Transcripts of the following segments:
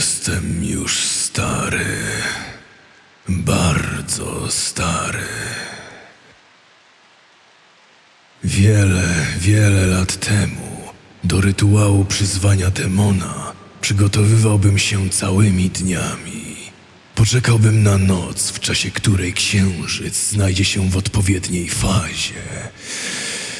Jestem już stary. Bardzo stary. Wiele, wiele lat temu do rytuału przyzwania demona przygotowywałbym się całymi dniami. Poczekałbym na noc, w czasie której księżyc znajdzie się w odpowiedniej fazie.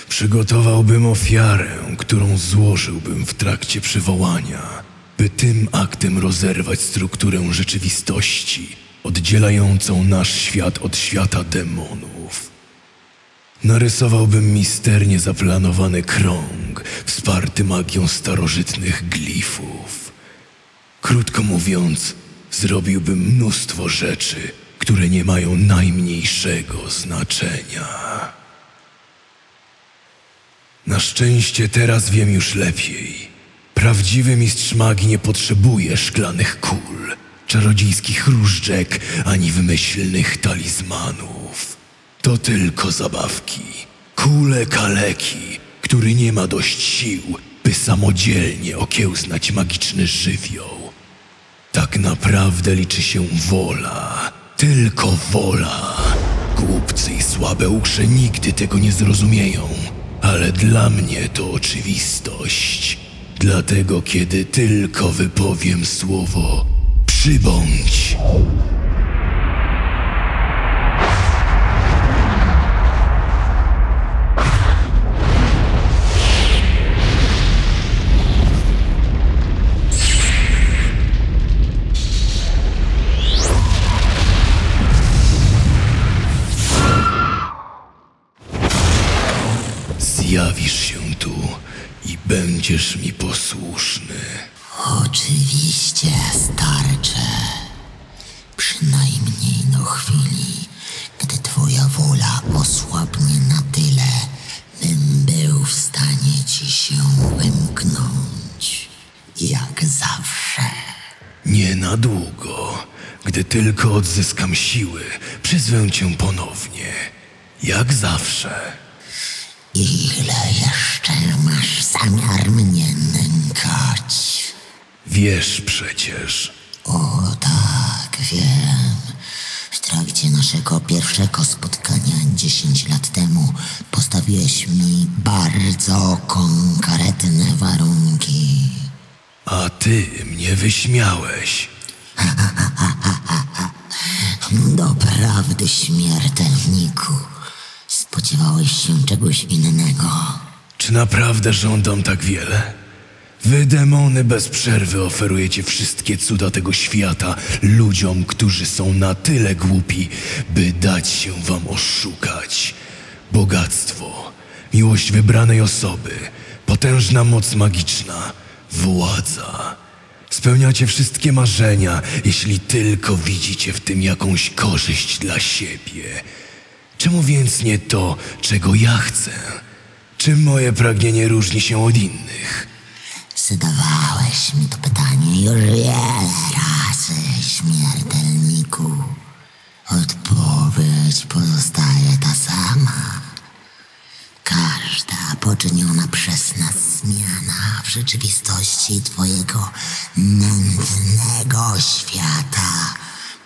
Przygotowałbym ofiarę, którą złożyłbym w trakcie przywołania, by tym aktem rozerwać strukturę rzeczywistości, oddzielającą nasz świat od świata demonów. Narysowałbym misternie zaplanowany krąg, wsparty magią starożytnych glifów. Krótko mówiąc, zrobiłbym mnóstwo rzeczy, które nie mają najmniejszego znaczenia. Na szczęście teraz wiem już lepiej. Prawdziwy mistrz magii nie potrzebuje szklanych kul, czarodziejskich różdżek ani wymyślnych talizmanów. To tylko zabawki. Kule kaleki, który nie ma dość sił, by samodzielnie okiełznać magiczny żywioł. Tak naprawdę liczy się wola, tylko wola. Głupcy i słabe usze nigdy tego nie zrozumieją, ale dla mnie to oczywistość. Dlatego, kiedy tylko wypowiem słowo przybądź, będziesz mi posłuszny. Oczywiście, starcze. Przynajmniej do chwili, gdy twoja wola osłabnie na tyle, bym był w stanie ci się wymknąć. Jak zawsze. Nie na długo. Gdy tylko odzyskam siły, przyzwę cię ponownie. Jak zawsze. Ile jeszcze masz zamiar mnie nękać? Wiesz przecież. O tak, wiem. W trakcie naszego pierwszego spotkania 10 lat temu postawiłeś mi bardzo konkretne warunki. A ty mnie wyśmiałeś. Doprawdy, śmiertelniku. Spodziewałeś się czegoś innego. Czy naprawdę żądam tak wiele? Wy, demony, bez przerwy oferujecie wszystkie cuda tego świata ludziom, którzy są na tyle głupi, by dać się wam oszukać. Bogactwo, miłość wybranej osoby, potężna moc magiczna, władza. Spełniacie wszystkie marzenia, jeśli tylko widzicie w tym jakąś korzyść dla siebie. Czemu więc nie to, czego ja chcę? Czym moje pragnienie różni się od innych? Zadawałeś mi to pytanie już wiele razy, śmiertelniku. Odpowiedź pozostaje ta sama. Każda poczyniona przez nas zmiana w rzeczywistości Twojego nędznego świata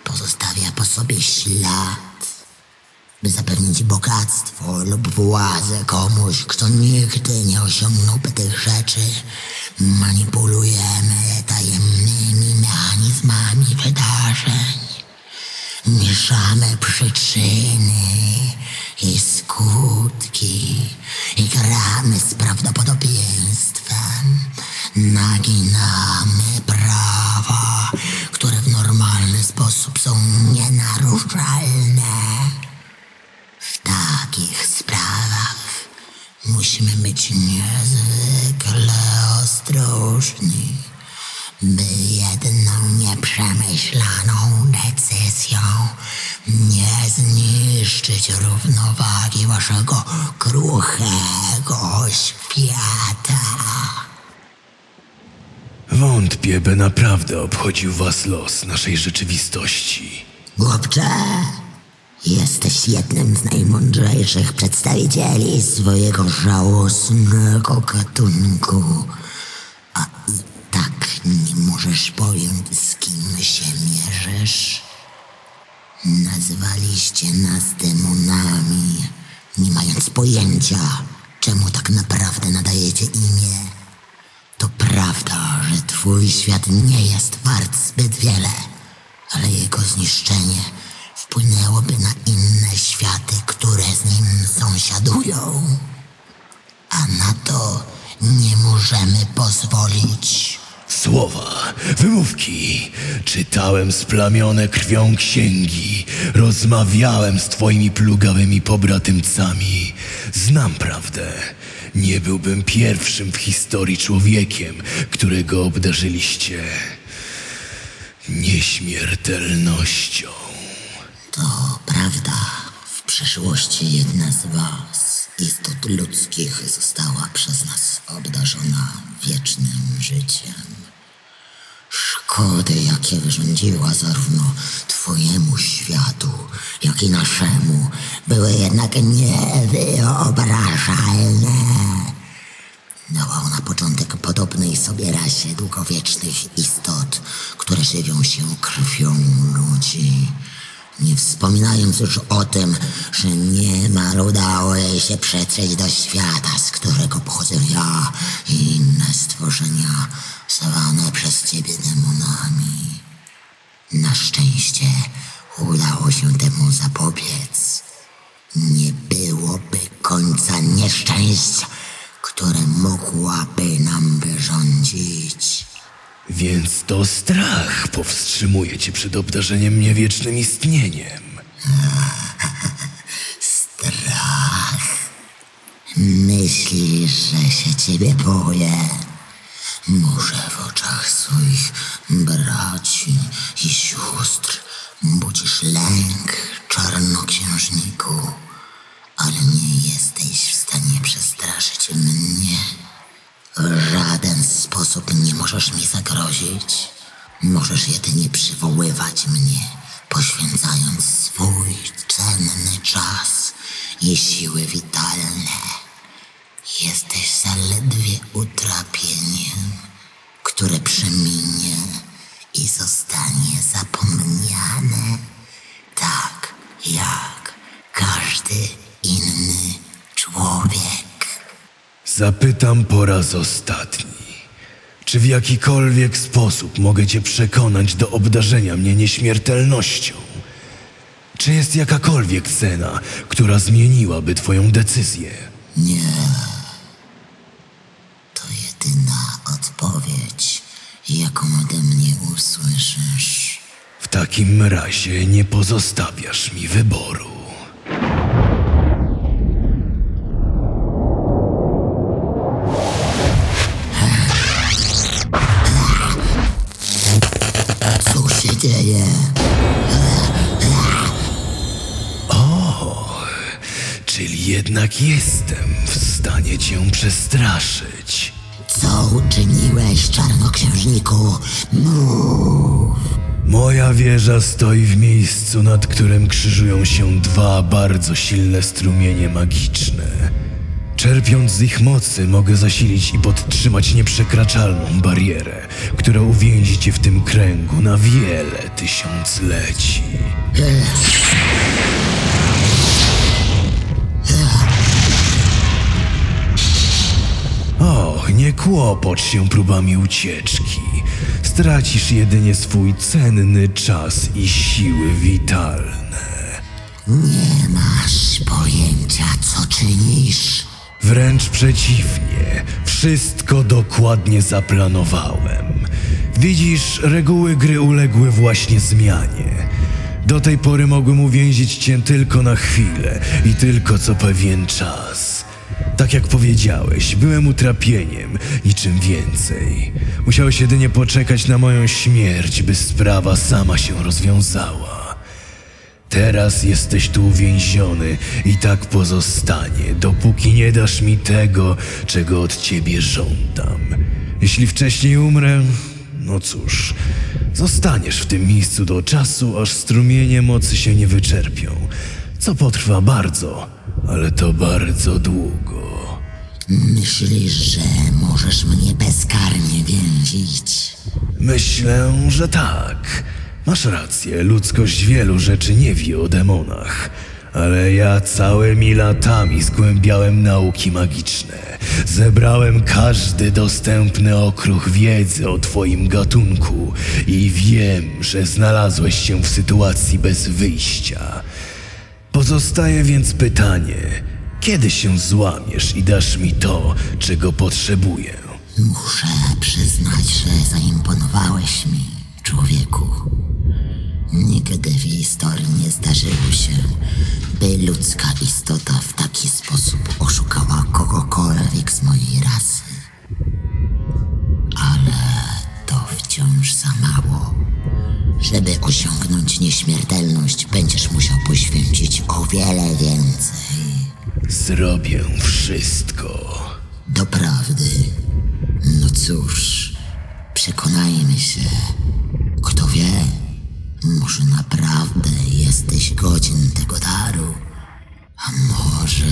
pozostawia po sobie ślad, by zapewnić bogactwo lub władzę komuś, kto nigdy nie osiągnąłby tych rzeczy. Manipulujemy tajemnymi mechanizmami wydarzeń. Mieszamy przyczyny i skutki i gramy z prawdopodobieństwem. Naginamy prawa, które w normalny sposób są nienaruszalne. W takich sprawach musimy być niezwykle ostrożni, by jedną nieprzemyślaną decyzją nie zniszczyć równowagi waszego kruchego świata. Wątpię, by naprawdę obchodził was los naszej rzeczywistości. Chłopcze, jesteś jednym z najmądrzejszych przedstawicieli swojego żałosnego gatunku. A i tak nie możesz pojąć, z kim się mierzysz. Nazwaliście nas demonami, nie mając pojęcia, czemu tak naprawdę nadajecie imię. To prawda, że twój świat nie jest wart zbyt wiele, ale jego zniszczenie wpłynęłoby na inne światy, które z nim sąsiadują. A na to nie możemy pozwolić. Słowa, wymówki. Czytałem splamione krwią księgi. Rozmawiałem z twoimi plugawymi pobratymcami. Znam prawdę. Nie byłbym pierwszym w historii człowiekiem, którego obdarzyliście nieśmiertelnością. To prawda, w przeszłości jedna z was, istot ludzkich, została przez nas obdarzona wiecznym życiem. Szkody, jakie wyrządziła zarówno twojemu światu, jak i naszemu, były jednak niewyobrażalne. Dała na początek podobnej sobie rasie długowiecznych istot, które żywią się krwią ludzi. Nie wspominając już o tym, że niemal udało jej się przetrzeć do świata, z którego pochodzę ja i inne stworzenia zwane przez ciebie demonami. Na szczęście udało się temu zapobiec. Nie byłoby końca nieszczęść, które mogłaby nam wyrządzić. Więc to strach powstrzymuje cię przed obdarzeniem mnie wiecznym istnieniem. Strach. Myślisz, że się ciebie boję? Może w oczach swoich braci i sióstr budzisz lęk, czarnoksiężniku, ale nie jesteś w stanie przestraszyć mnie. W żaden sposób nie możesz mi zagrozić. Możesz jedynie przywoływać mnie, poświęcając swój cenny czas i siły witalne. Jesteś zaledwie utrapieniem, które przeminie i zostanie zapomniane, tak jak każdy inny człowiek. Zapytam po raz ostatni. Czy w jakikolwiek sposób mogę cię przekonać do obdarzenia mnie nieśmiertelnością? Czy jest jakakolwiek cena, która zmieniłaby twoją decyzję? Nie. To jedyna odpowiedź, jaką ode mnie usłyszysz. W takim razie nie pozostawiasz mi wyboru. Jednak jestem w stanie cię przestraszyć. Co uczyniłeś, czarnoksiężniku? Mów. Moja wieża stoi w miejscu, nad którym krzyżują się dwa bardzo silne strumienie magiczne. Czerpiąc z ich mocy, mogę zasilić i podtrzymać nieprzekraczalną barierę, która uwięzi cię w tym kręgu na wiele tysiącleci. Kłopocz się próbami ucieczki. Stracisz jedynie swój cenny czas i siły witalne. Nie masz pojęcia, co czynisz. Wręcz przeciwnie, wszystko dokładnie zaplanowałem. Widzisz, reguły gry uległy właśnie zmianie. Do tej pory mogłem uwięzić cię tylko na chwilę i tylko co pewien czas. Tak jak powiedziałeś, byłem utrapieniem, niczym więcej. Musiałeś jedynie poczekać na moją śmierć, by sprawa sama się rozwiązała. Teraz jesteś tu uwięziony i tak pozostanie, dopóki nie dasz mi tego, czego od ciebie żądam. Jeśli wcześniej umrę, no cóż, zostaniesz w tym miejscu do czasu, aż strumienie mocy się nie wyczerpią. Co potrwa bardzo, ale to bardzo długo. Myślisz, że możesz mnie bezkarnie więzić? Myślę, że tak. Masz rację, ludzkość wielu rzeczy nie wie o demonach. Ale ja całymi latami zgłębiałem nauki magiczne. Zebrałem każdy dostępny okruch wiedzy o twoim gatunku i wiem, że znalazłeś się w sytuacji bez wyjścia. Pozostaje więc pytanie, kiedy się złamiesz i dasz mi to, czego potrzebuję? Muszę przyznać, że zaimponowałeś mi, człowieku. Nigdy w historii nie zdarzyło się, by ludzka istota w taki sposób oszukała kogokolwiek z mojej rasy. Ale to wciąż za mało. Żeby osiągnąć nieśmiertelność, będziesz musiał poświęcić o wiele więcej. Zrobię wszystko. Doprawdy. No cóż, przekonajmy się. Kto wie, może naprawdę jesteś godzien tego daru. A może,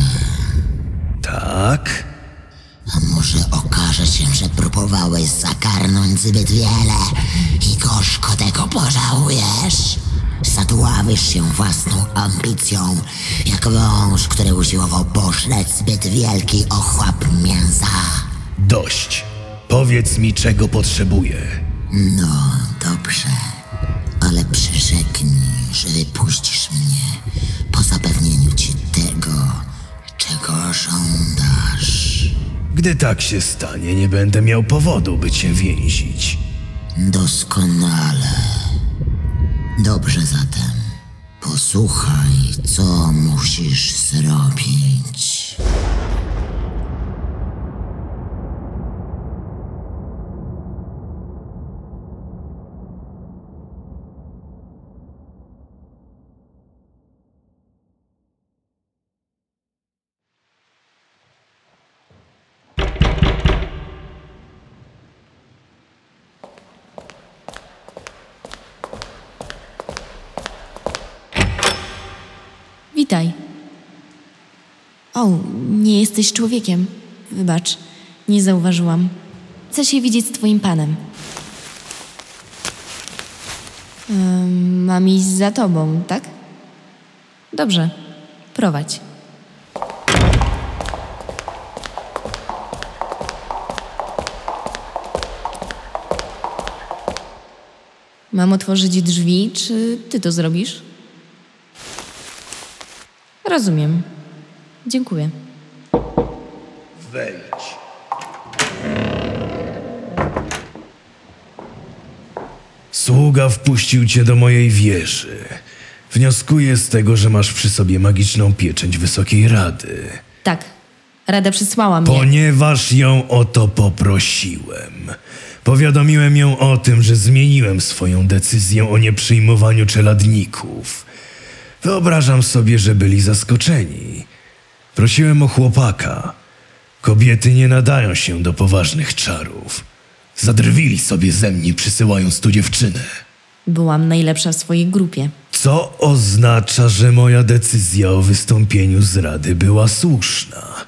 Tak? A może okaże się, że próbowałeś zagarnąć zbyt wiele i gorzko tego pożałujesz. Zadławisz się własną ambicją, jak wąż, który usiłował poszleć zbyt wielki ochłap mięsa. Dość. Powiedz mi, czego potrzebuję. No, dobrze. Ale przyrzeknij, że wypuścisz mnie po zapewnieniu ci tego, czego żądasz. Gdy tak się stanie, nie będę miał powodu, by cię więzić. Doskonale. Dobrze zatem. Posłuchaj, co musisz zrobić. Witaj. O, nie jesteś człowiekiem. Wybacz, nie zauważyłam. Chcę się widzieć z twoim panem. Ym, mam iść za tobą, tak? Dobrze, prowadź. Mam otworzyć drzwi, czy ty to zrobisz? Rozumiem. Dziękuję. Sługa wpuścił cię do mojej wieży. Wnioskuję z tego, że masz przy sobie magiczną pieczęć Wysokiej Rady. Tak, Rada przysłała mnie. Ponieważ ją o to poprosiłem. Powiadomiłem ją o tym, że zmieniłem swoją decyzję o nieprzyjmowaniu czeladników. Wyobrażam sobie, że byli zaskoczeni. Prosiłem o chłopaka. Kobiety nie nadają się do poważnych czarów. Zadrwili sobie ze mnie, przysyłając tu dziewczynę. Byłam najlepsza w swojej grupie. Co oznacza, że moja decyzja o wystąpieniu z rady była słuszna.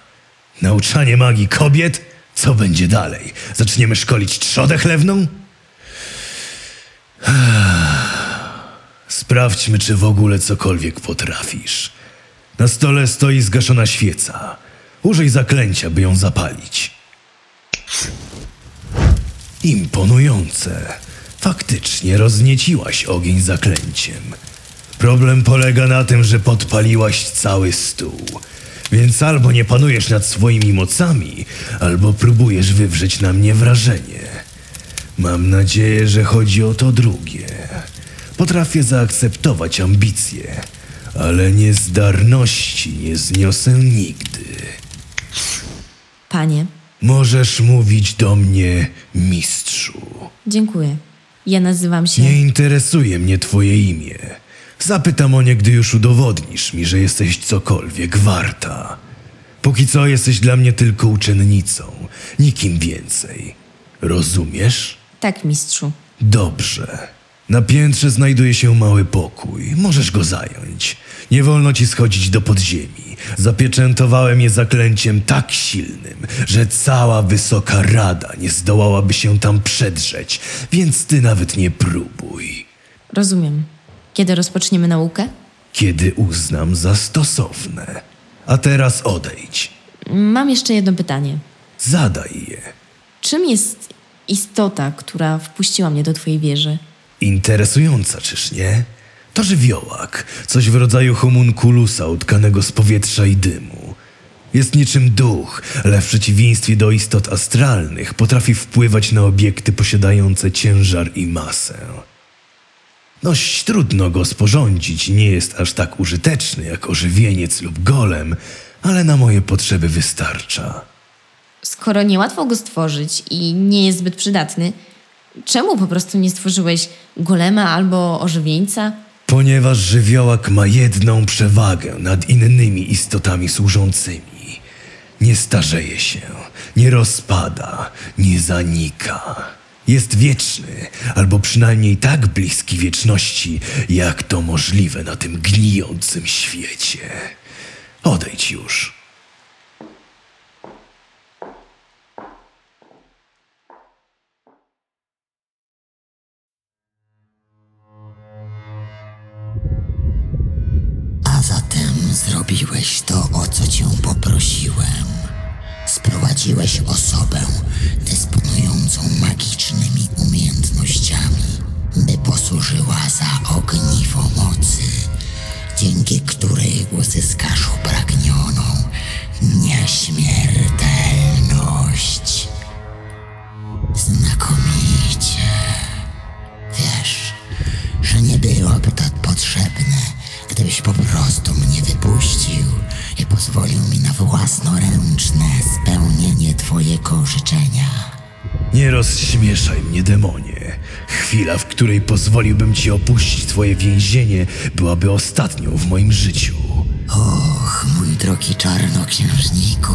Nauczanie magii kobiet? Co będzie dalej? Zaczniemy szkolić trzodę chlewną? Sprawdźmy, czy w ogóle cokolwiek potrafisz. Na stole stoi zgaszona świeca. Użyj zaklęcia, by ją zapalić. Imponujące. Faktycznie roznieciłaś ogień zaklęciem. Problem polega na tym, że podpaliłaś cały stół. Więc albo nie panujesz nad swoimi mocami, albo próbujesz wywrzeć na mnie wrażenie. Mam nadzieję, że chodzi o to drugie. Potrafię zaakceptować ambicje, ale niezdarności nie zniosę nigdy. Panie, Możesz mówić do mnie mistrzu. dziękuję. Ja nazywam się. Nie interesuje mnie twoje imię. Zapytam o nie, gdy już udowodnisz mi, że jesteś cokolwiek warta. Póki co jesteś dla mnie tylko uczennicą, nikim więcej. Rozumiesz? Tak, mistrzu. Dobrze. Na piętrze znajduje się mały pokój. Możesz go zająć. Nie wolno ci schodzić do podziemi. Zapieczętowałem je zaklęciem tak silnym, że cała wysoka rada nie zdołałaby się tam przedrzeć, więc ty nawet nie próbuj. Rozumiem. Kiedy rozpoczniemy naukę? Kiedy uznam za stosowne. A teraz odejdź. Mam jeszcze jedno pytanie. Zadaj je. Czym jest istota, która wpuściła mnie do twojej wieży? Interesująca, czyż nie? To żywiołak, coś w rodzaju homunculusa utkanego z powietrza i dymu. Jest niczym duch, ale w przeciwieństwie do istot astralnych potrafi wpływać na obiekty posiadające ciężar i masę. Dość trudno go sporządzić, nie jest aż tak użyteczny jak ożywieniec lub golem, ale na moje potrzeby wystarcza. Skoro niełatwo go stworzyć i nie jest zbyt przydatny, czemu po prostu nie stworzyłeś golema albo ożywieńca? Ponieważ żywiołak ma jedną przewagę nad innymi istotami służącymi. Nie starzeje się, nie rozpada, nie zanika. Jest wieczny, albo przynajmniej tak bliski wieczności, jak to możliwe na tym gnijącym świecie. Odejdź już. Której pozwoliłbym ci opuścić twoje więzienie, byłaby ostatnią w moim życiu. Och, mój drogi czarnoksiężniku,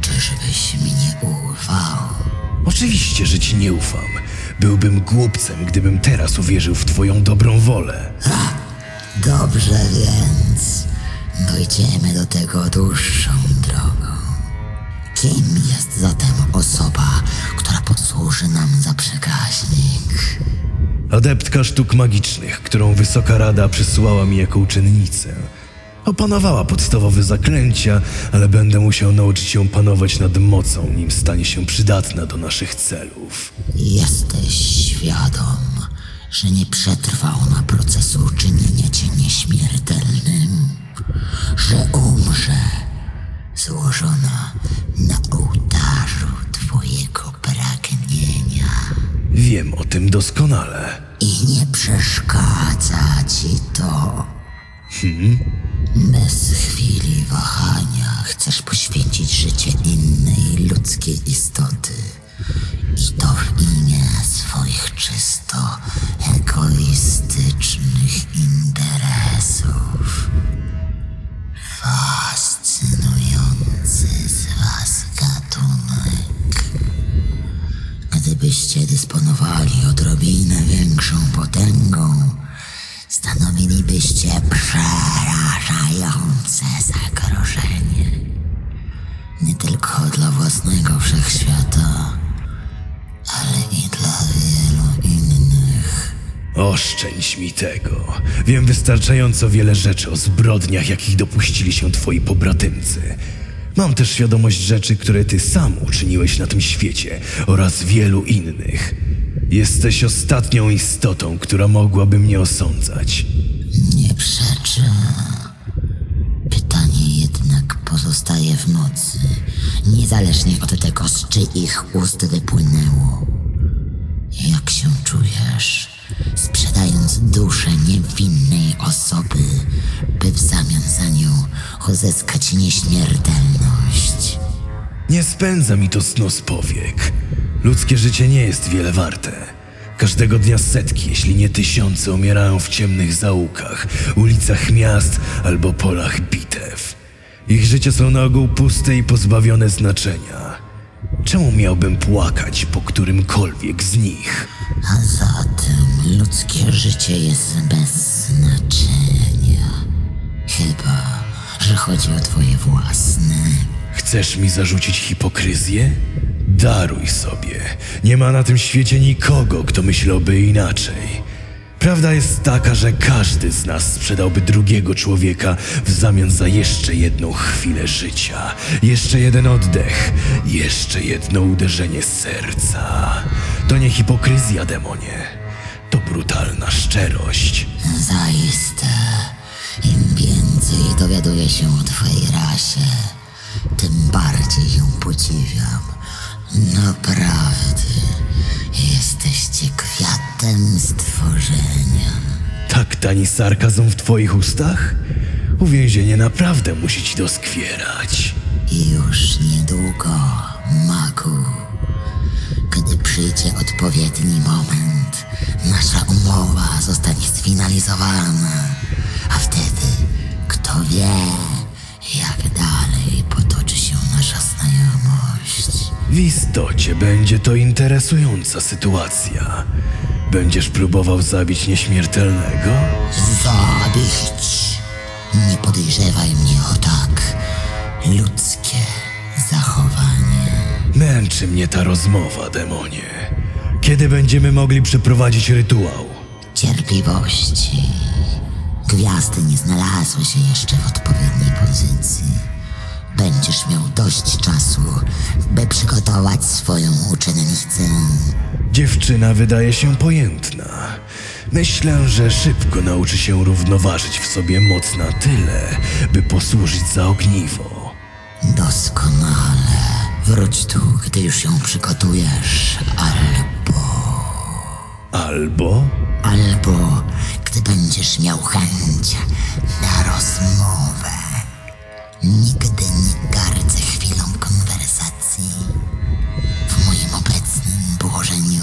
czyżbyś mi nie ufał? Oczywiście, że ci nie ufam. Byłbym głupcem, gdybym teraz uwierzył w twoją dobrą wolę. Dobrze więc, dojdziemy do tego dłuższą drogą. Kim jest zatem osoba, która posłuży nam za przekaźnik? Adeptka sztuk magicznych, którą Wysoka Rada przysłała mi jako uczennicę. Opanowała podstawowe zaklęcia, ale będę musiał nauczyć ją panować nad mocą, nim stanie się przydatna do naszych celów. Jesteś świadom, że nie przetrwa ona procesu czynienia cię nieśmiertelnym, że umrze złożona na ołtarzu twojego pragnienia Wiem o tym doskonale. i nie przeszkadza ci to. Bez chwili wahania chcesz poświęcić życie innej ludzkiej istoty. I to w imię swoich czysto egoistycznych Gdybyście dysponowali odrobinę większą potęgą, stanowilibyście przerażające zagrożenie. Nie tylko dla własnego wszechświata, ale i dla wielu innych. Oszczędź mi tego. Wiem wystarczająco wiele rzeczy o zbrodniach, jakich dopuścili się twoi pobratymcy. Mam też świadomość rzeczy, które ty sam uczyniłeś na tym świecie oraz wielu innych. Jesteś ostatnią istotą, która mogłaby mnie osądzać. Nie przeczę. Pytanie jednak pozostaje w mocy, niezależnie od tego, z czyich ust wypłynęło. Jak się czujesz, sprzedając duszę niewinnej osoby, uzyskać nieśmiertelność? Nie spędza mi to snu z powiek. Ludzkie życie nie jest wiele warte. Każdego dnia setki, jeśli nie tysiące, umierają w ciemnych zaułkach, ulicach miast albo polach bitew. Ich życie są na ogół puste i pozbawione znaczenia. Czemu miałbym płakać po którymkolwiek z nich? A zatem ludzkie życie jest bez znaczenia. Chyba, że chodzi o twoje własne. Chcesz mi zarzucić hipokryzję? Daruj sobie. Nie ma na tym świecie nikogo, kto myślałby inaczej. Prawda jest taka, że każdy z nas sprzedałby drugiego człowieka w zamian za jeszcze jedną chwilę życia, jeszcze jeden oddech, jeszcze jedno uderzenie serca. To nie hipokryzja, demonie. To brutalna szczerość. Zaiste, im więcej dowiaduję się o twojej rasie, tym bardziej ją podziwiam. Naprawdę, jesteście kwiatem stworzenia. Tak tani sarkazm w twoich ustach? Uwięzienie naprawdę musi ci doskwierać. I już niedługo, magu, gdy przyjdzie odpowiedni moment, nasza umowa zostanie sfinalizowana, wie, jak dalej potoczy się nasza znajomość. W istocie będzie to interesująca sytuacja. Będziesz próbował zabić nieśmiertelnego? Zabić! Nie podejrzewaj mnie o tak ludzkie zachowanie. Męczy mnie ta rozmowa, demonie. Kiedy będziemy mogli przeprowadzić rytuał? cierpliwości. Gwiazdy nie znalazły się jeszcze w odpowiedniej pozycji. Będziesz miał dość czasu, by przygotować swoją uczennicę. Dziewczyna wydaje się pojętna. Myślę, że szybko nauczy się równoważyć w sobie moc na tyle, by posłużyć za ogniwo. Doskonale. Wróć tu, gdy już ją przygotujesz, albo, Albo albo gdy będziesz miał chęć na rozmowę. Nigdy nie gardzę chwilą konwersacji. W moim obecnym położeniu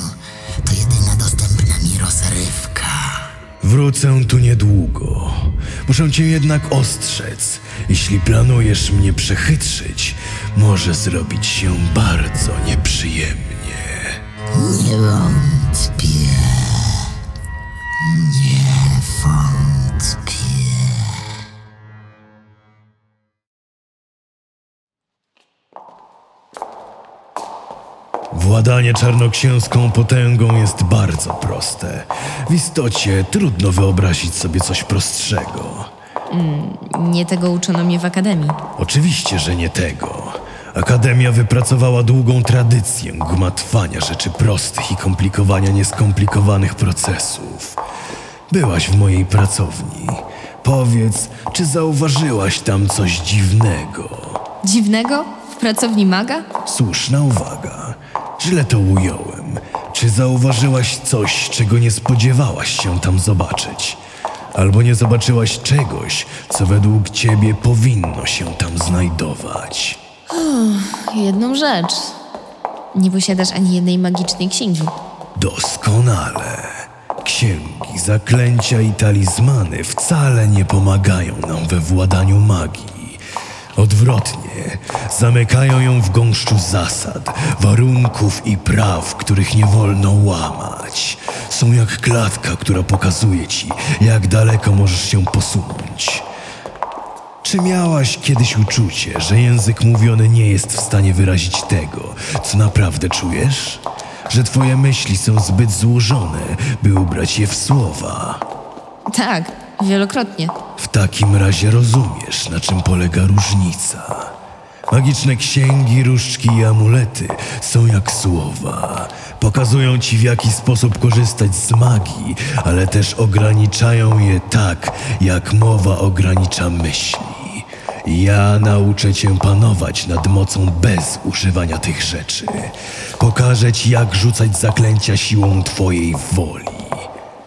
to jedyna dostępna mi rozrywka. Wrócę tu niedługo. Muszę cię jednak ostrzec. Jeśli planujesz mnie przechytrzyć, może zrobić się bardzo nieprzyjemnie. Nie wątpię. Władanie czarnoksięską potęgą jest bardzo proste. W istocie trudno wyobrazić sobie coś prostszego. Nie tego uczono mnie w akademii. Oczywiście, że nie tego. Akademia wypracowała długą tradycję gmatwania rzeczy prostych i komplikowania nieskomplikowanych procesów. Byłaś w mojej pracowni. Powiedz, czy zauważyłaś tam coś dziwnego? Dziwnego? W pracowni maga? Słuszna uwaga. Źle to ująłem. Czy zauważyłaś coś, czego nie spodziewałaś się tam zobaczyć? Albo nie zobaczyłaś czegoś, co według ciebie powinno się tam znajdować? Jedną rzecz. Nie posiadasz ani jednej magicznej księgi. Doskonale. Księgi, zaklęcia i talizmany wcale nie pomagają nam we władaniu magii. Odwrotnie, zamykają ją w gąszczu zasad, warunków i praw, których nie wolno łamać. Są jak klatka, która pokazuje ci, jak daleko możesz się posunąć. Czy miałaś kiedyś uczucie, że język mówiony nie jest w stanie wyrazić tego, co naprawdę czujesz? Że twoje myśli są zbyt złożone, by ubrać je w słowa? Tak, wielokrotnie. W takim razie rozumiesz, na czym polega różnica. Magiczne księgi, różdżki i amulety są jak słowa. Pokazują ci, w jaki sposób korzystać z magii, ale też ograniczają je tak, jak mowa ogranicza myśli. Ja nauczę cię panować nad mocą bez używania tych rzeczy. Pokażę ci, jak rzucać zaklęcia siłą twojej woli.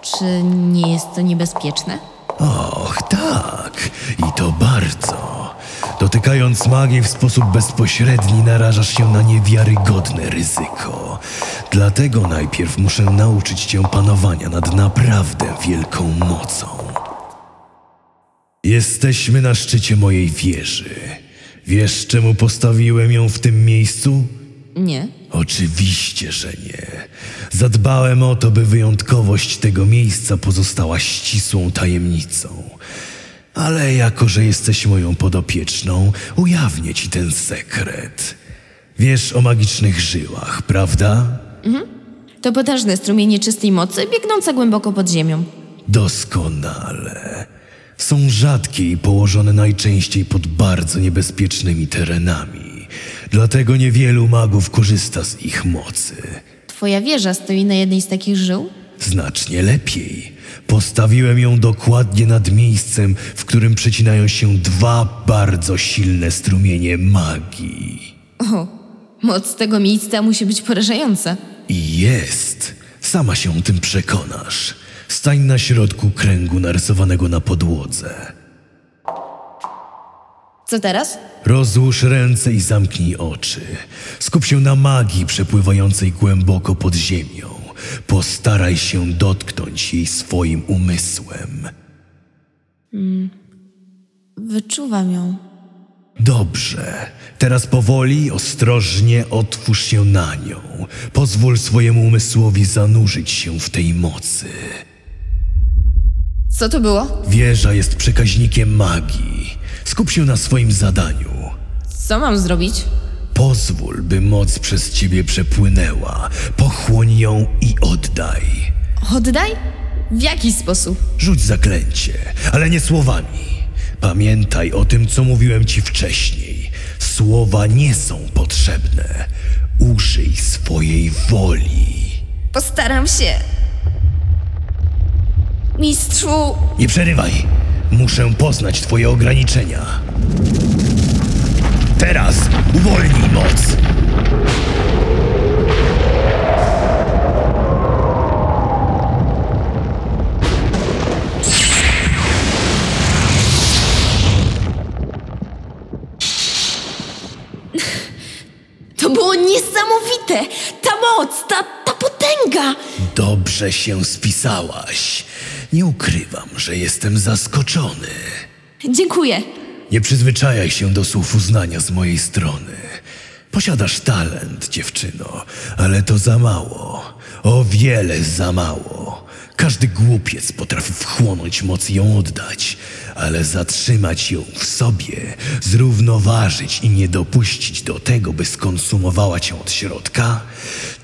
Czy nie jest to niebezpieczne? Och, tak, i to bardzo. Dotykając magii w sposób bezpośredni, narażasz się na niewiarygodne ryzyko. Dlatego najpierw muszę nauczyć cię panowania nad naprawdę wielką mocą. Jesteśmy na szczycie mojej wieży. Wiesz, czemu postawiłem ją w tym miejscu? Nie. Oczywiście, że nie. Zadbałem o to, by wyjątkowość tego miejsca pozostała ścisłą tajemnicą. Ale jako, że jesteś moją podopieczną, ujawnię ci ten sekret. Wiesz o magicznych żyłach, prawda? To potężne strumienie czystej mocy biegnące głęboko pod ziemią. Doskonale. Są rzadkie i położone najczęściej pod bardzo niebezpiecznymi terenami. Dlatego niewielu magów korzysta z ich mocy. Twoja wieża stoi na jednej z takich żył? Znacznie lepiej. Postawiłem ją dokładnie nad miejscem, w którym przecinają się dwa bardzo silne strumienie magii. O, moc tego miejsca musi być porażająca. I jest. Sama się o tym przekonasz. Stań na środku kręgu narysowanego na podłodze. Co teraz? Rozłóż ręce i zamknij oczy. Skup się na magii przepływającej głęboko pod ziemią. Postaraj się dotknąć jej swoim umysłem. Wyczuwam ją. Dobrze. Teraz powoli, ostrożnie otwórz się na nią. Pozwól swojemu umysłowi zanurzyć się w tej mocy. Co to było? Wieża jest przekaźnikiem magii. Skup się na swoim zadaniu. Co mam zrobić? Pozwól, by moc przez ciebie przepłynęła. Pochłoń ją i oddaj. Oddaj? W jaki sposób? Rzuć zaklęcie, ale nie słowami. Pamiętaj o tym, co mówiłem ci wcześniej. Słowa nie są potrzebne. Użyj swojej woli. Postaram się. Mistrzu, Nie przerywaj. Muszę poznać twoje ograniczenia. Teraz uwolnij moc. to było niesamowite! Ta moc, ta, ta potęga! Dobrze się spisałaś. Nie ukrywam, że jestem zaskoczony. Dziękuję. Nie przyzwyczajaj się do słów uznania z mojej strony. Posiadasz talent, dziewczyno, ale to za mało. O wiele za mało. Każdy głupiec potrafi wchłonąć moc i ją oddać, ale zatrzymać ją w sobie, zrównoważyć i nie dopuścić do tego, by skonsumowała cię od środka,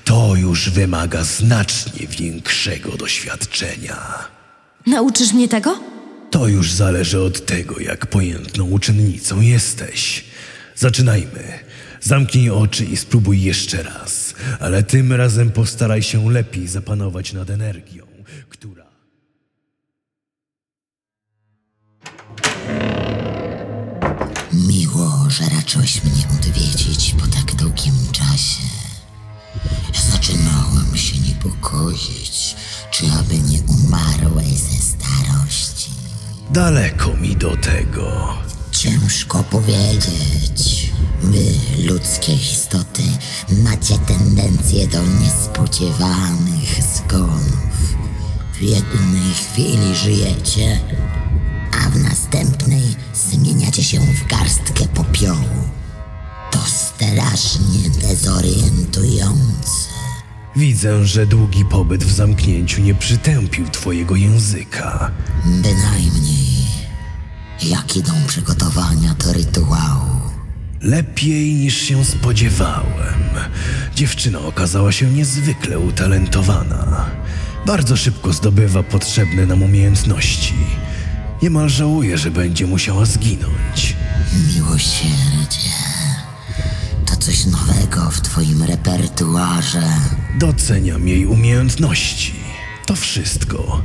to już wymaga znacznie większego doświadczenia. Nauczysz mnie tego? To już zależy od tego, jak pojętną uczennicą jesteś. Zaczynajmy. Zamknij oczy i spróbuj jeszcze raz, ale tym razem postaraj się lepiej zapanować nad energią, która. Miło, że raczyłeś mnie odwiedzić po tak długim czasie. Zaczynałem się niepokoić, czy aby nie umarłeś ze starości. Daleko mi do tego. Ciężko powiedzieć. Wy, ludzkie istoty, macie tendencję do niespodziewanych zgonów. W jednej chwili żyjecie, a w następnej zmieniacie się w garstkę popiołu. To strasznie dezorientujące. Widzę, że długi pobyt w zamknięciu nie przytępił twojego języka. Bynajmniej. Jak idą przygotowania do rytuału? Lepiej niż się spodziewałem. Dziewczyna okazała się niezwykle utalentowana. Bardzo szybko zdobywa potrzebne nam umiejętności. Niemal żałuję, że będzie musiała zginąć. Miłosierdzie. Coś nowego w twoim repertuarze. Doceniam jej umiejętności. To wszystko.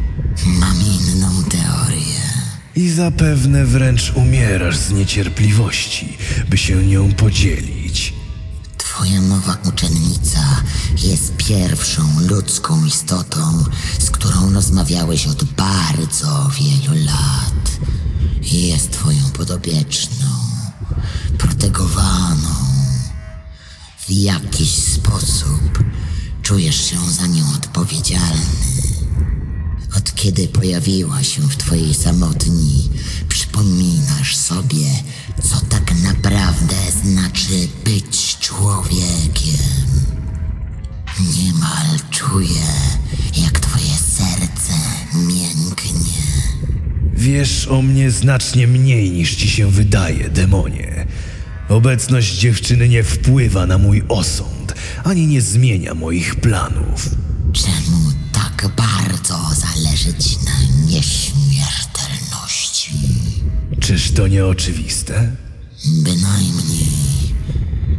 Mam inną teorię. I zapewne wręcz umierasz z niecierpliwości, by się nią podzielić. Twoja nowa uczennica jest pierwszą ludzką istotą, z którą rozmawiałeś od bardzo wielu lat. Jest twoją podobieczną, protegowaną. W jakiś sposób czujesz się za nią odpowiedzialny. Od kiedy pojawiła się w twojej samotni, przypominasz sobie, co tak naprawdę znaczy być człowiekiem. Niemal czuję, jak twoje serce mięknie. Wiesz o mnie znacznie mniej niż ci się wydaje, demonie. Obecność dziewczyny nie wpływa na mój osąd, ani nie zmienia moich planów. Czemu tak bardzo zależy ci na nieśmiertelności? Czyż to nieoczywiste? Bynajmniej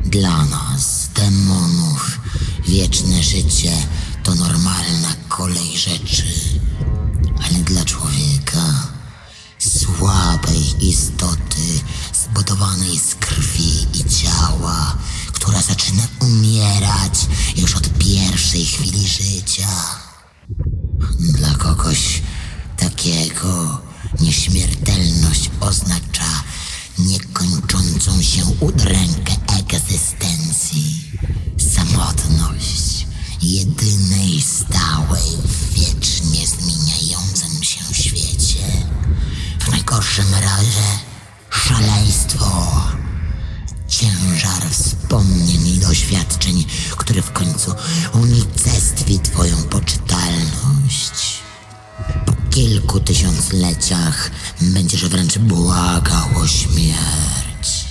dla nas, demonów, wieczne życie to normalna kolej rzeczy, ale dla człowieka, słabej istoty, zbudowanej z krwi i ciała, która zaczyna umierać już od pierwszej chwili życia. Dla kogoś takiego nieśmiertelność oznacza niekończącą się udrękę egzystencji, samotność jedynej stałej w wiecznie zmieniającym się świecie. W najgorszym razie szaleństwo, ciężar wspomnień i doświadczeń, który w końcu unicestwi twoją poczytalność. Po kilku tysiącleciach będziesz wręcz błagał o śmierć.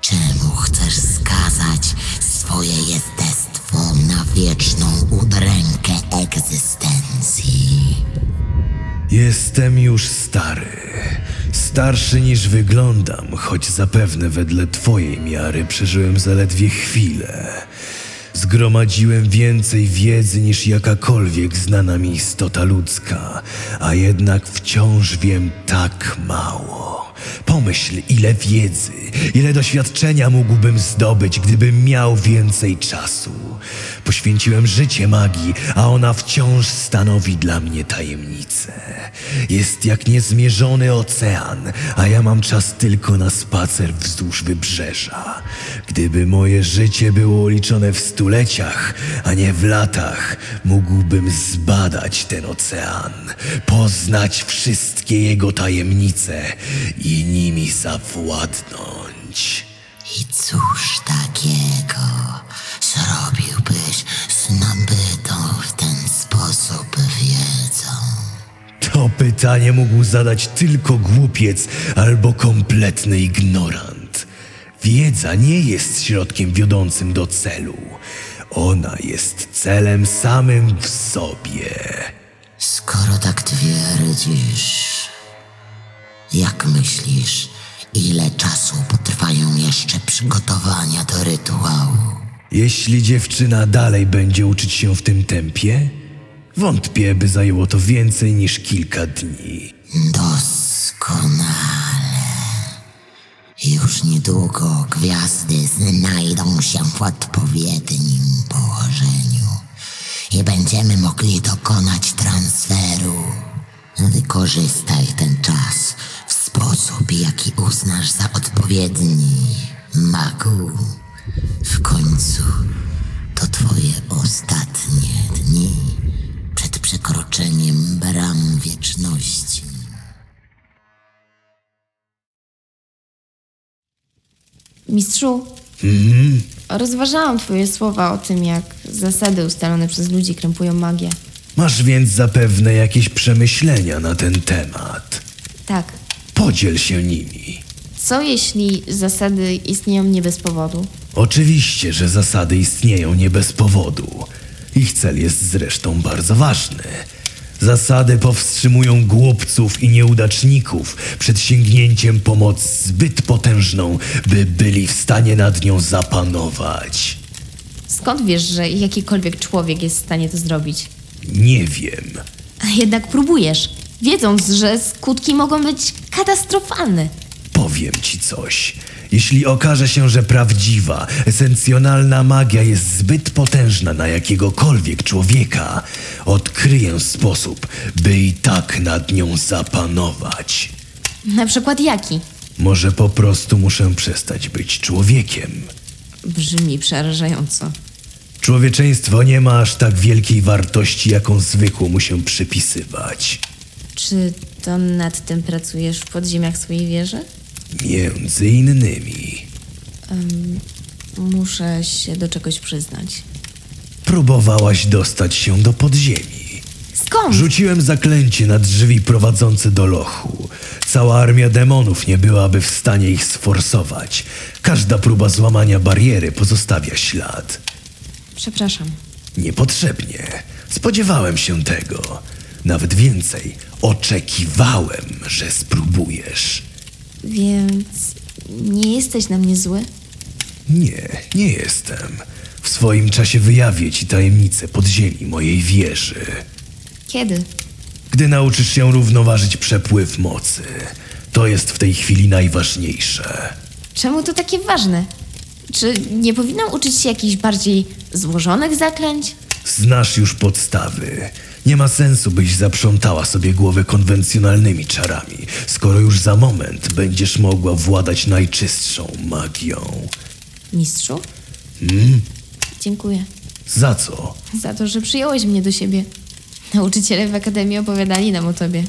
Czemu chcesz skazać swoje jestestwo na wieczną udrękę egzystencji? Jestem już stary. Starszy niż wyglądam, choć zapewne wedle twojej miary przeżyłem zaledwie chwilę. Zgromadziłem więcej wiedzy niż jakakolwiek znana mi istota ludzka, a jednak wciąż wiem tak mało. Pomyśl, ile wiedzy, ile doświadczenia mógłbym zdobyć, gdybym miał więcej czasu. Poświęciłem życie magii, a ona wciąż stanowi dla mnie tajemnicę. Jest jak niezmierzony ocean, a ja mam czas tylko na spacer wzdłuż wybrzeża. Gdyby moje życie było liczone w stuleciach, a nie w latach, mógłbym zbadać ten ocean, poznać wszystkie jego tajemnice i nimi zawładnąć. I cóż takiego To pytanie mógł zadać tylko głupiec albo kompletny ignorant. Wiedza nie jest środkiem wiodącym do celu. Ona jest celem samym w sobie. Skoro tak twierdzisz, jak myślisz, ile czasu potrwają jeszcze przygotowania do rytuału? Jeśli dziewczyna dalej będzie uczyć się w tym tempie, wątpię, by zajęło to więcej niż kilka dni. Doskonale. Już niedługo gwiazdy znajdą się w odpowiednim położeniu i będziemy mogli dokonać transferu. Wykorzystaj ten czas w sposób, jaki uznasz za odpowiedni, magu. W końcu to twoje ostatnie dni przed przekroczeniem bram wieczności. Mistrzu, rozważałam twoje słowa o tym, jak zasady ustalone przez ludzi krępują magię. Masz więc zapewne jakieś przemyślenia na ten temat. Tak. Podziel się nimi. Co jeśli zasady istnieją nie bez powodu? Oczywiście, że zasady istnieją nie bez powodu. Ich cel jest zresztą bardzo ważny. Zasady powstrzymują głupców i nieudaczników przed sięgnięciem pomocy zbyt potężną, by byli w stanie nad nią zapanować. Skąd wiesz, że jakikolwiek człowiek jest w stanie to zrobić? Nie wiem. A jednak próbujesz. wiedząc, że skutki mogą być katastrofalne. Powiem ci coś. Jeśli okaże się, że prawdziwa, esencjonalna magia jest zbyt potężna na jakiegokolwiek człowieka, odkryję sposób, by i tak nad nią zapanować. Na przykład jaki? Może po prostu muszę przestać być człowiekiem. Brzmi przerażająco. Człowieczeństwo nie ma aż tak wielkiej wartości, jaką zwykło mu się przypisywać. Czy to nad tym pracujesz w podziemiach swojej wieży? Między innymi. Muszę się do czegoś przyznać. Próbowałaś dostać się do podziemi. Skąd? Rzuciłem zaklęcie na drzwi prowadzące do lochu. Cała armia demonów nie byłaby w stanie ich sforsować. Każda próba złamania bariery pozostawia ślad. Przepraszam. Niepotrzebnie. Spodziewałem się tego. Nawet więcej, oczekiwałem, że spróbujesz. Więc nie jesteś na mnie zły? Nie, nie jestem. W swoim czasie wyjawię ci tajemnicę podziemi mojej wieży. Kiedy? Gdy nauczysz się równoważyć przepływ mocy, to jest w tej chwili najważniejsze. Czemu to takie ważne? Czy nie powinnam uczyć się jakichś bardziej złożonych zaklęć? Znasz już podstawy. Nie ma sensu, byś zaprzątała sobie głowę konwencjonalnymi czarami, skoro już za moment będziesz mogła władać najczystszą magią. Mistrzu? Dziękuję Za co? za to, że przyjąłeś mnie do siebie. Nauczyciele w akademii opowiadali nam o tobie.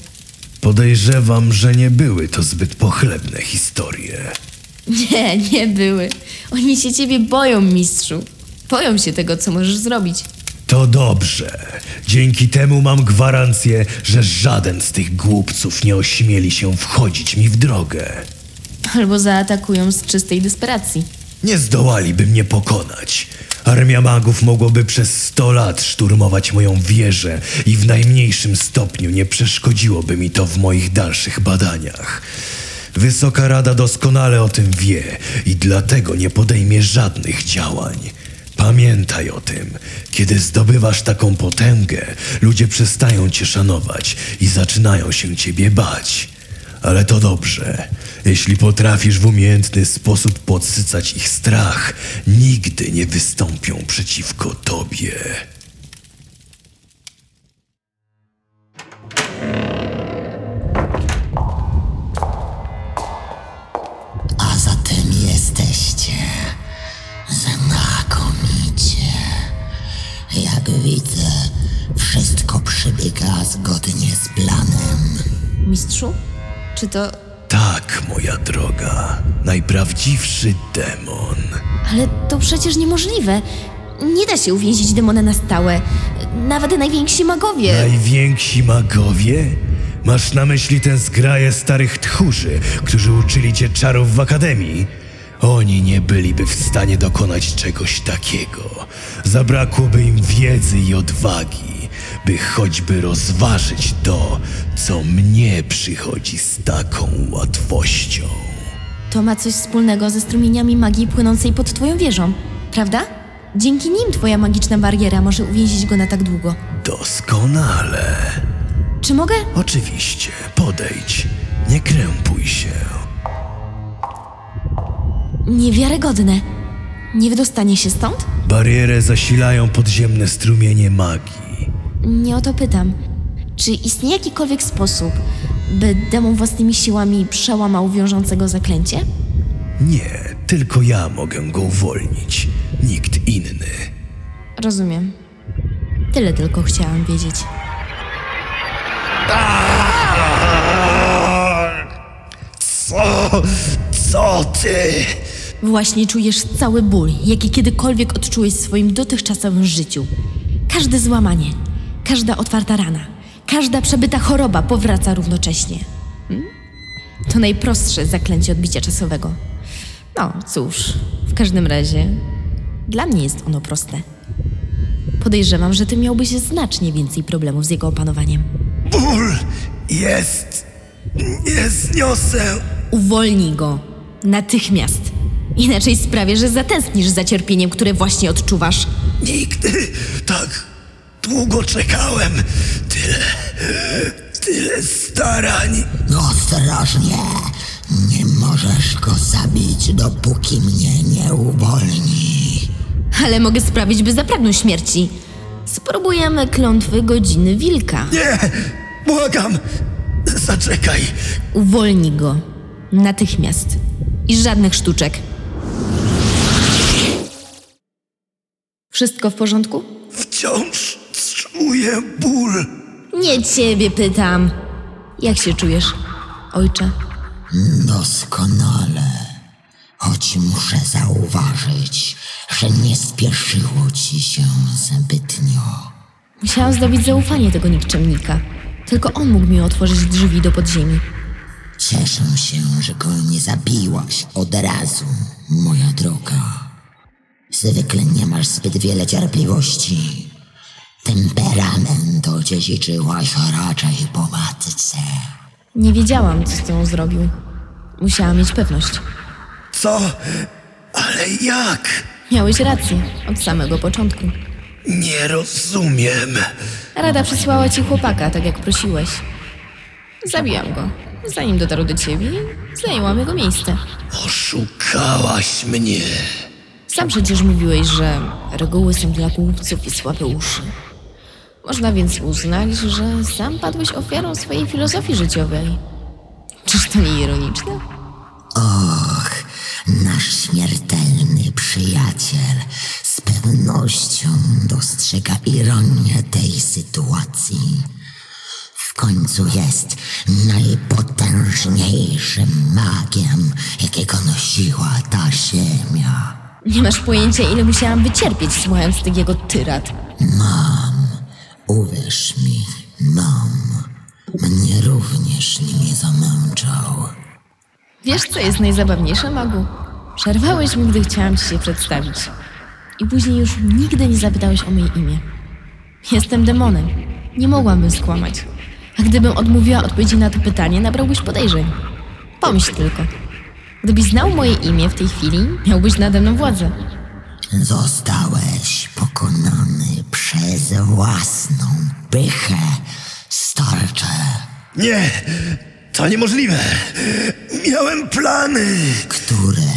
Podejrzewam, że nie były to zbyt pochlebne historie. Nie, nie były. Oni się ciebie boją, mistrzu. Boją się tego, co możesz zrobić. To dobrze. Dzięki temu mam gwarancję, że żaden z tych głupców nie ośmieli się wchodzić mi w drogę. Albo zaatakują z czystej desperacji. Nie zdołaliby mnie pokonać. Armia magów mogłoby przez sto lat szturmować moją wieżę i w najmniejszym stopniu nie przeszkodziłoby mi to w moich dalszych badaniach. Wysoka Rada doskonale o tym wie i dlatego nie podejmie żadnych działań. Pamiętaj o tym. Kiedy zdobywasz taką potęgę, ludzie przestają cię szanować i zaczynają się ciebie bać. Ale to dobrze. Jeśli potrafisz w umiejętny sposób podsycać ich strach, nigdy nie wystąpią przeciwko tobie. Widzę, wszystko przebiega zgodnie z planem. Mistrzu? Czy to... Tak, moja droga, najprawdziwszy demon. Ale to przecież niemożliwe. Nie da się uwięzić demona na stałe. Nawet najwięksi magowie. Najwięksi magowie? Masz na myśli tę zgraję starych tchórzy, którzy uczyli cię czarów w akademii? Oni nie byliby w stanie dokonać czegoś takiego. Zabrakłoby im wiedzy i odwagi, by choćby rozważyć to, co mnie przychodzi z taką łatwością. To ma coś wspólnego ze strumieniami magii płynącej pod twoją wieżą, prawda? Dzięki nim twoja magiczna bariera może uwięzić go na tak długo. Doskonale. Czy mogę? Oczywiście, podejdź. Nie krępuj się. Niewiarygodne. Nie wydostanie się stąd? Barierę zasilają podziemne strumienie magii. Nie o to pytam. Czy istnieje jakikolwiek sposób, by demon własnymi siłami przełamał wiążącego zaklęcie? Nie, tylko ja mogę go uwolnić. Nikt inny. Rozumiem. Tyle tylko chciałam wiedzieć. Co? Co ty? Właśnie czujesz cały ból, jaki kiedykolwiek odczułeś w swoim dotychczasowym życiu. Każde złamanie, każda otwarta rana, każda przebyta choroba powraca równocześnie. Hmm? To najprostsze zaklęcie odbicia czasowego. No cóż, w każdym razie, dla mnie jest ono proste. Podejrzewam, że ty miałbyś znacznie więcej problemów z jego opanowaniem. Ból jest. Nie zniosę. Uwolnij go. Natychmiast. Inaczej sprawię, że zatęsknisz za cierpieniem, które właśnie odczuwasz. Nigdy tak długo czekałem. Tyle. Tyle starań. Ostrożnie! Nie możesz go zabić, dopóki mnie nie uwolni. Ale mogę sprawić, by zapragnął śmierci. Spróbujemy klątwy godziny wilka. Nie! Błagam! Zaczekaj! Uwolnij go. Natychmiast. I żadnych sztuczek. Wszystko w porządku? Wciąż czuję ból. Nie ciebie pytam. Jak się czujesz, ojcze? Doskonale. Choć muszę zauważyć, że nie spieszyło ci się zbytnio. Musiałam zdobyć zaufanie tego nikczemnika. Tylko on mógł mi otworzyć drzwi do podziemi. Cieszę się, że go nie zabiłaś od razu, moja droga. Zwykle nie masz zbyt wiele cierpliwości. Temperament odziedziczyłaś raczej po matce. Nie wiedziałam, co z tą zrobił. Musiałam mieć pewność. Co? Ale jak? Miałeś rację od samego początku. Nie rozumiem. Rada przysłała ci chłopaka, tak jak prosiłeś. Zabiłam go, zanim dotarł do ciebie i zajęłam jego miejsce. Oszukałaś mnie. Sam przecież mówiłeś, że reguły są dla głupców i słabe uszy. Można więc uznać, że sam padłeś ofiarą swojej filozofii życiowej. Czyż to nie ironiczne? Och, nasz śmiertelny przyjaciel z pewnością dostrzega ironię tej sytuacji. W końcu jest najpotężniejszym magiem, jakiego nosiła ta ziemia. Nie masz pojęcia, ile musiałam wycierpieć, słuchając tych jego tyrad. Uwierz mi, mam. Mnie również nimi zamęczał. Wiesz, co jest najzabawniejsze, Magu? Przerwałeś mi, gdy chciałam ci się przedstawić. I później już nigdy nie zapytałeś o moje imię. Jestem demonem. Nie mogłabym skłamać. A gdybym odmówiła odpowiedzi na to pytanie, nabrałbyś podejrzeń. Pomyśl tylko. Gdybyś znał moje imię w tej chwili, miałbyś nade mną władzę. Zostałeś pokonany przez własną pychę, starcze. Nie! To niemożliwe! Miałem plany! które,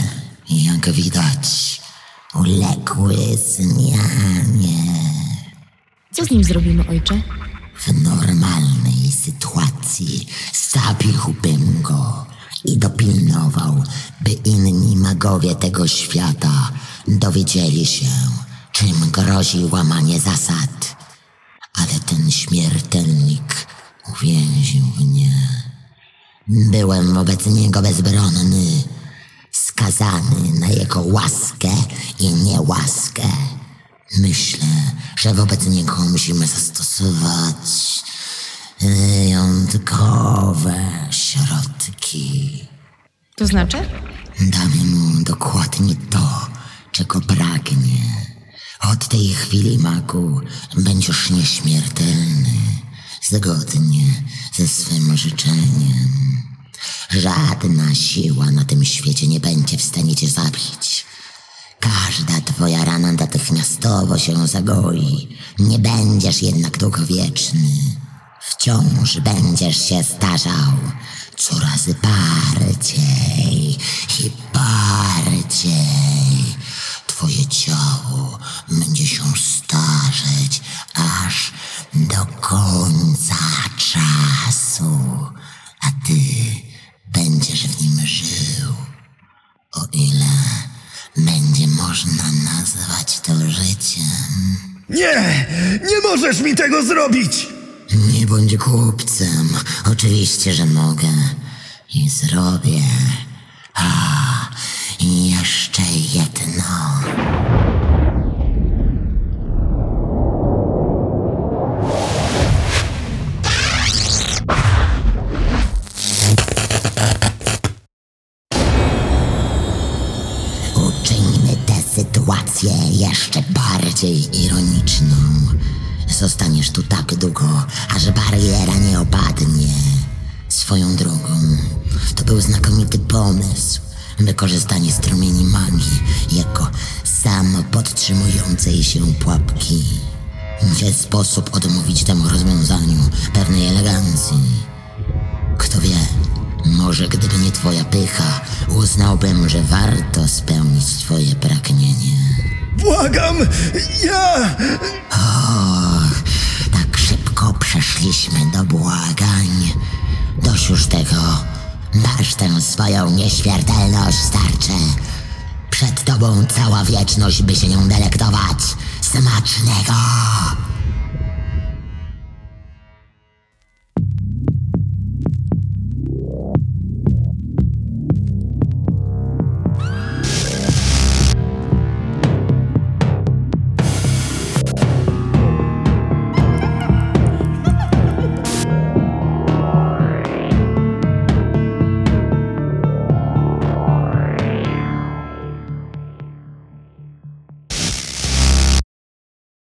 jak widać, uległy zmianie. Co z nim zrobimy, ojcze? W normalnej sytuacji zabiłbym go i dopilnował, by inni magowie tego świata dowiedzieli się, czym grozi łamanie zasad. Ale ten śmiertelnik uwięził mnie. Byłem wobec niego bezbronny, skazany na jego łaskę i niełaskę. Myślę, że wobec niego musimy zastosować wyjątkowe środki. To znaczy? Damy mu dokładnie to, czego pragnie. Od tej chwili, magu, będziesz nieśmiertelny, zgodnie ze swym życzeniem. Żadna siła na tym świecie nie będzie w stanie cię zabić. Każda twoja rana natychmiastowo się zagoi. Nie będziesz jednak długowieczny. Wciąż będziesz się starzał. Coraz bardziej i bardziej. Twoje ciało będzie się starzeć aż do końca czasu, a ty będziesz w nim żył. O ile będzie można nazwać to życiem. Nie! Nie możesz mi tego zrobić! Nie bądź głupcem. Oczywiście, że mogę. I zrobię. A, jeszcze jedno. Uczyńmy tę sytuację jeszcze bardziej ironiczną. Zostaniesz tu tak długo, aż bariera nie opadnie. Swoją drogą, to był znakomity pomysł. Wykorzystanie strumieni magii jako samopodtrzymującej się pułapki. W ten sposób odmówić temu rozwiązaniu pewnej elegancji. twoja pycha, uznałbym, że warto spełnić twoje pragnienie. Błagam! Ja! Szybko przeszliśmy do błagań. Dość już tego. Masz tę swoją nieśmiertelność, starcze. Przed tobą cała wieczność, by się nią delektować. Smacznego!